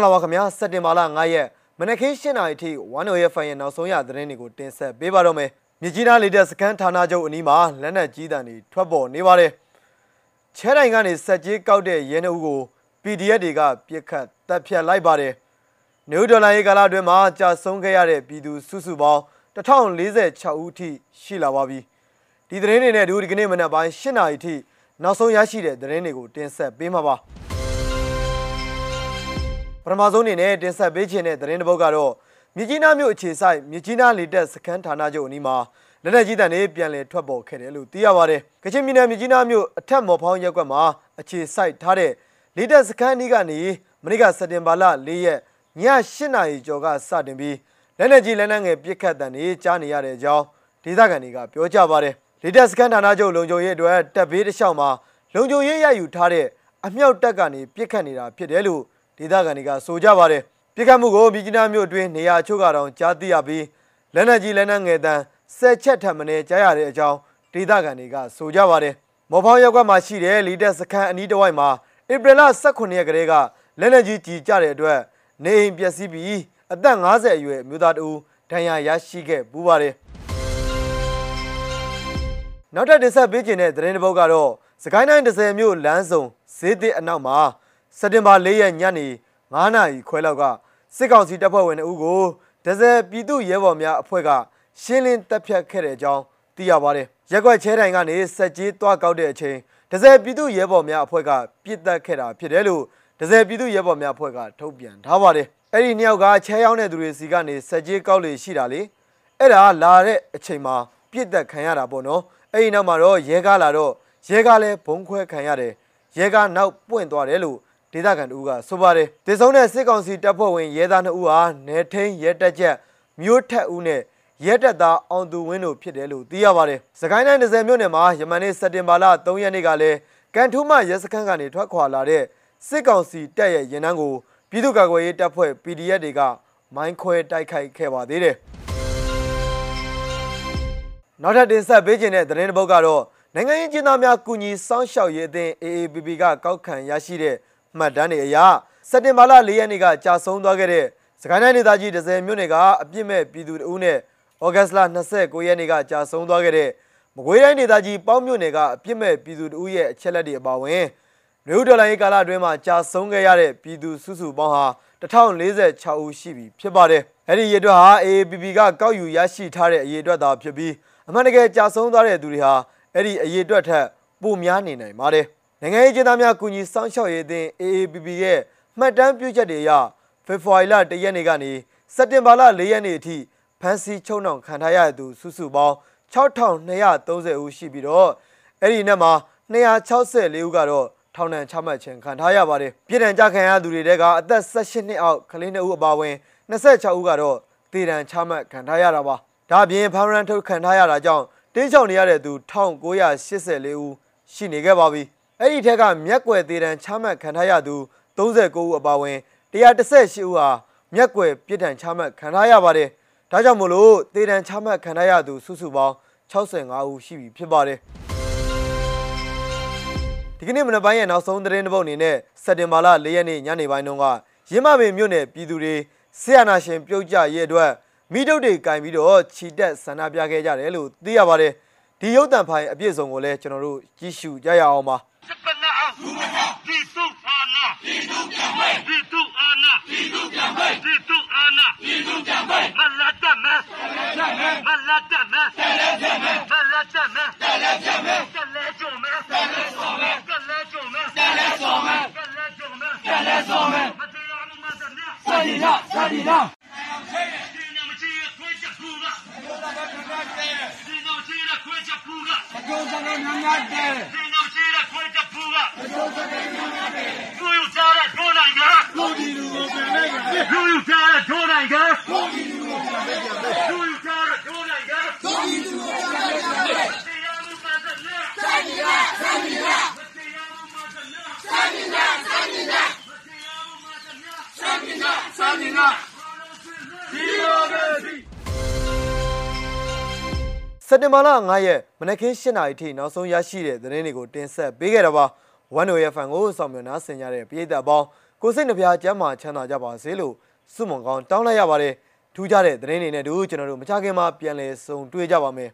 ္ဂလာပါခင်ဗျာစက်တင်ဘာလ9ရက်မနက်ခင်း7:00နာရီထိ1ရဲ့ဖိုင်ရဲ့နောက်ဆုံးရသတင်းတွေကိုတင်ဆက်ပေးပါတော့မယ်မြကြီးနားလေတပ်စခန်းဌာနချုပ်အနီးမှာလက်နက်ကြီးတန်တွေထွက်ပေါ်နေပါတယ်ချဲတိုင်ကနေစက်ကြီးကောက်တဲ့ရဲနှုတ်ကို PDF တွေကပြစ်ခတ်တပ်ဖြတ်လိုက်ပါတယ်နယူးဒေါ်လာရေးကာလအတွင်းမှာကြာဆုံးခဲ့ရတဲ့ပြည်သူစုစုပေါင်း1046ဦးထိရှိလာပါပြီဒီသတင်းတွေနဲ့ဒီကနေ့မနက်ပိုင်း7:00နာရီထိနောက်ဆုံးရရှိတဲ့သတင်းတွေကိုတင်ဆက်ပေးမှာပါ ပထမဆုံးအနေနဲ့တင်ဆက်ပေးခြင်းတဲ့သတင်းတစ်ပုဒ်ကတော့မြကြီးနားမြို့အခြေဆိုင်မြကြီးနားလေတပ်စခန်းဌာနချုပ်အနီးမှာလက်နက်ကြီးတန်တွေပြန်လည်ထွက်ပေါ်ခဲ့တယ်လို့သိရပါတယ်။ကချင်ပြည်နယ်မြကြီးနားမြို့အထက်မော်ဖောင်းရက်ကွက်မှာအခြေစိုက်ထားတဲ့လေတပ်စခန်းအနီးကနေမနေ့ကစက်တင်ဘာလ၄ရက်ည8နာရီကျော်ကစတင်ပြီးလက်နက်ကြီးလက်နက်ငယ်ပစ်ခတ်တန်တွေကြားနေရတဲ့အကြောင်းဒေသခံတွေကပြောကြပါတယ်။လေတပ်စခန်းဌာနချုပ်လုံခြုံရေးအတွက်တပ်ဘေးတစ်လျှောက်မှာလုံခြုံရေးရယူထားတဲ့အမြောက်တပ်ကနေပစ်ခတ်နေတာဖြစ်တယ်လို့ ဒေသခံတွေကဆိုကြပါတယ်ပြစ်ခတ်မှုကိုမြကြီးနားမြို့အတွင်းနေရာချို့ကတော့ကြားသိရပြီးလက်နက်ကြီးလက်နက်ငယ်တန်းဆယ်ချက်ထပ်မင်းကြားရတဲ့အကြောင်းဒေသခံတွေကဆိုကြပါတယ်မော်ဖောင်းရပ်ကွက်မှာရှိတဲ့လီတက်စခန်းအနီးတစ်ဝိုက်မှာဧပြီလ18ရက်ကလေးကလက်နက်ကြီးကြီးကြတဲ့အတွက်နေအိမ်ပျက်စီးပြီးအသက်50အရွယ်မြို့သားတဦးဒဏ်ရာရရှိခဲ့ပူပါတယ်နောက်ထပ်တင်ဆက်ပေးခြင်းတဲ့သတင်းတစ်ပုဒ်ကတော့စကိုင်းတိုင်း30မြို့လမ်းစုံဈေးသစ်အနောက်မှာ စက်တင်ဘာ၄ရက်ညနေ9နာရီခွဲလောက်ကစစ်ကောင်စီတပ်ဖွဲ့ဝင်အုပ်ကိုဒဇယ်ပြည်သူရဲဘော်များအဖွဲ့ကရှင်းလင်းတပ်ဖြတ်ခဲ့တဲ့အကြောင်းသိရပါတယ်။ရက်ွက်ချဲတိုင်ကနေစက်ကြီးတွားကောက်တဲ့အချိန်ဒဇယ်ပြည်သူရဲဘော်များအဖွဲ့ကပြစ်တက်ခဲ့တာဖြစ်တယ်လို့ဒဇယ်ပြည်သူရဲဘော်များအဖွဲ့ကထုတ်ပြန်ထားပါတယ်။အဲ့ဒီနှစ်ယောက်ကချဲရောက်တဲ့သူတွေစီကနေစက်ကြီးကောက်လေရှိတာလေ။အဲ့ဒါလာတဲ့အချိန်မှာပြစ်တက်ခံရတာပေါ့နော်။အဲ့ဒီနောက်မှာတော့ရဲကားလာတော့ရဲကားလည်းဘုံခွဲခံရတယ်။ရဲကားနောက်ပွင့်သွားတယ်လို့ ဒေသခံတို့ကဆိုပါတယ်ဒေဆုံးတဲ့စစ်ကောင်စီတပ်ဖွဲ့ဝင်ရဲသား2ဦးဟာနေထိန်ရဲတက်ချက်မြို့ထက်ဦးနဲ့ရဲတက်သားအောင်သူဝင်းတို့ဖြစ်တယ်လို့သိရပါတယ်စကိုင်းတိုင်း30မြို့နယ်မှာယမန်နေ့စက်တင်ဘာလ3ရက်နေ့ကလည်းကန်ထူးမရဲစခန်းကနေထွက်ခွာလာတဲ့စစ်ကောင်စီတပ်ရဲ့ရင်နှန်းကိုပြည်သူ့ကာကွယ်ရေးတပ်ဖွဲ့ PDF တွေကမိုင်းခွဲတိုက်ခိုက်ခဲ့ပါသေးတယ်နောက်ထပ်တင်ဆက်ပေးခြင်းတဲ့သတင်းတစ်ပုဒ်ကတော့နိုင်ငံရေးကျင်းသားများကုညီစောင့်ရှောက်ရေးအသင်း AAPP ကကောက်ခံရရှိတဲ့ မှတ်တမ်းတွေအရစက်တင်ဘာလ၄ရက်နေ့ကကြာဆုံးသွားခဲ့တဲ့စကိုင်းတိုင်းဒေသကြီး30မြို့နယ်ကအပြစ်မဲ့ပြည်သူတို့နဲ့ဩဂတ်စ်လ29ရက်နေ့ကကြာဆုံးသွားခဲ့တဲ့မကွေးတိုင်းဒေသကြီးပေါင်းမြို့နယ်ကအပြစ်မဲ့ပြည်သူတို့ရဲ့အချက်လက်တွေအပါအဝင်နယူးဒေါ်လာရေးကာလအတွင်းမှာကြာဆုံးခဲ့ရတဲ့ပြည်သူစုစုပေါင်းဟာ1046ဦးရှိပြီဖြစ်ပါတယ်။အဲ့ဒီရေအတွက်ဟာ AAPP ကကောက်ယူရရှိထားတဲ့အရေအတွက်သာဖြစ်ပြီးအမှန်တကယ်ကြာဆုံးသွားတဲ့သူတွေဟာအဲ့ဒီအရေအတွက်ထက်ပိုများနေနိုင်ပါတယ်။ နိုင်ငံရေးကျင်းသားများကူညီစောင့်ရှောက်ရေးအသင်း AAPP ရဲ့မှတ်တမ်းပြုချက်တွေအရဖေဖော်ဝါရီလ၁ရက်နေ့ကနေစက်တင်ဘာလ၄ရက်နေ့အထိဖမ်းဆီးချုပ်နှောင်ခံထားရတဲ့သူစုစုပေါင်း6230ဦးရှိပြီးတော့အဲ့ဒီနဲ့မှာ264ဦးကတော့ထောင်ဒဏ်ချမှတ်ခြင်းခံထားရပါတယ်ပြည်ထန်ကြခံရသူတွေတဲကအသက်18နှစ်အောက်ကလေး2ဦးအပါအဝင်26ဦးကတော့သေဒဏ်ချမှတ်ခံထားရတာပါဒါအပြင်ဖမ်းရန်ထုတ်ခံထားရတာကြောင့်တင်းချောင်နေရတဲ့သူ1984ဦးရှိနေခဲ့ပါပြီ အဲ့ဒီထက်ကမြက်ွယ်သေးတံချမှတ်ခံထားရသူ39ဦးအပါအဝင်118ဦးဟာမြက်ွယ်ပြစ်ဒဏ်ချမှတ်ခံထားရပါတယ်။ဒါကြောင့်မို့လို့သေတံချမှတ်ခံထားရသူစုစုပေါင်း65ဦးရှိပြီဖြစ်ပါတယ်။ဒီကနေ့မနက်ပိုင်းရဲ့နောက်ဆုံးသတင်းတစ်ပုဒ်အနေနဲ့စက်တင်ဘာလ၄ရက်နေ့ညနေပိုင်းတုန်းကရင်းမပင်မြို့နယ်ပြည်သူတွေဆီယနာရှင်ပြုတ်ကြရဲ့အတွက်မိတုတ်တွေကင်ပြီးတော့ခြိတက်ဆန္ဒပြခဲ့ကြတယ်လို့သိရပါတယ်။ ဒီရုပ်တံဖိုင်အပြည့်စုံကိုလည်းကျွန်တော်တို့ကြည့်ရှုကြရအောင်ပါ။ ခွေးချက်ဖူလာအကျိုးစကားများများတဲ့ဒီနမချီခွေးချက်ဖူလာအကျိုးစကားများများတဲ့လူယူကြတဲ့ဒိုးနိုင်ကလူဒီလူကိုပြန်လိုက်လူယူ စက်တင်ဘာလ9ရက်မနက်ခင်း7:00နာရီထိနောက်ဆုံးရရှိတဲ့သတင်းတွေကိုတင်ဆက်ပေးခဲ့တာပါ1 FM ကိုစောင့်မျှော်နားဆင်ကြတဲ့ပြည်သက်အပေါင်းကိုစိတ်နှပြကျမ်းမာချမ်းသာကြပါစေလို့ဆုမွန်ကောင်းတောင်းလိုက်ရပါတယ်ထူးခြားတဲ့သတင်းတွေနဲ့တို့ကျွန်တော်တို့မချခင်မှာပြန်လည်ဆုံတွေ့ကြပါမယ်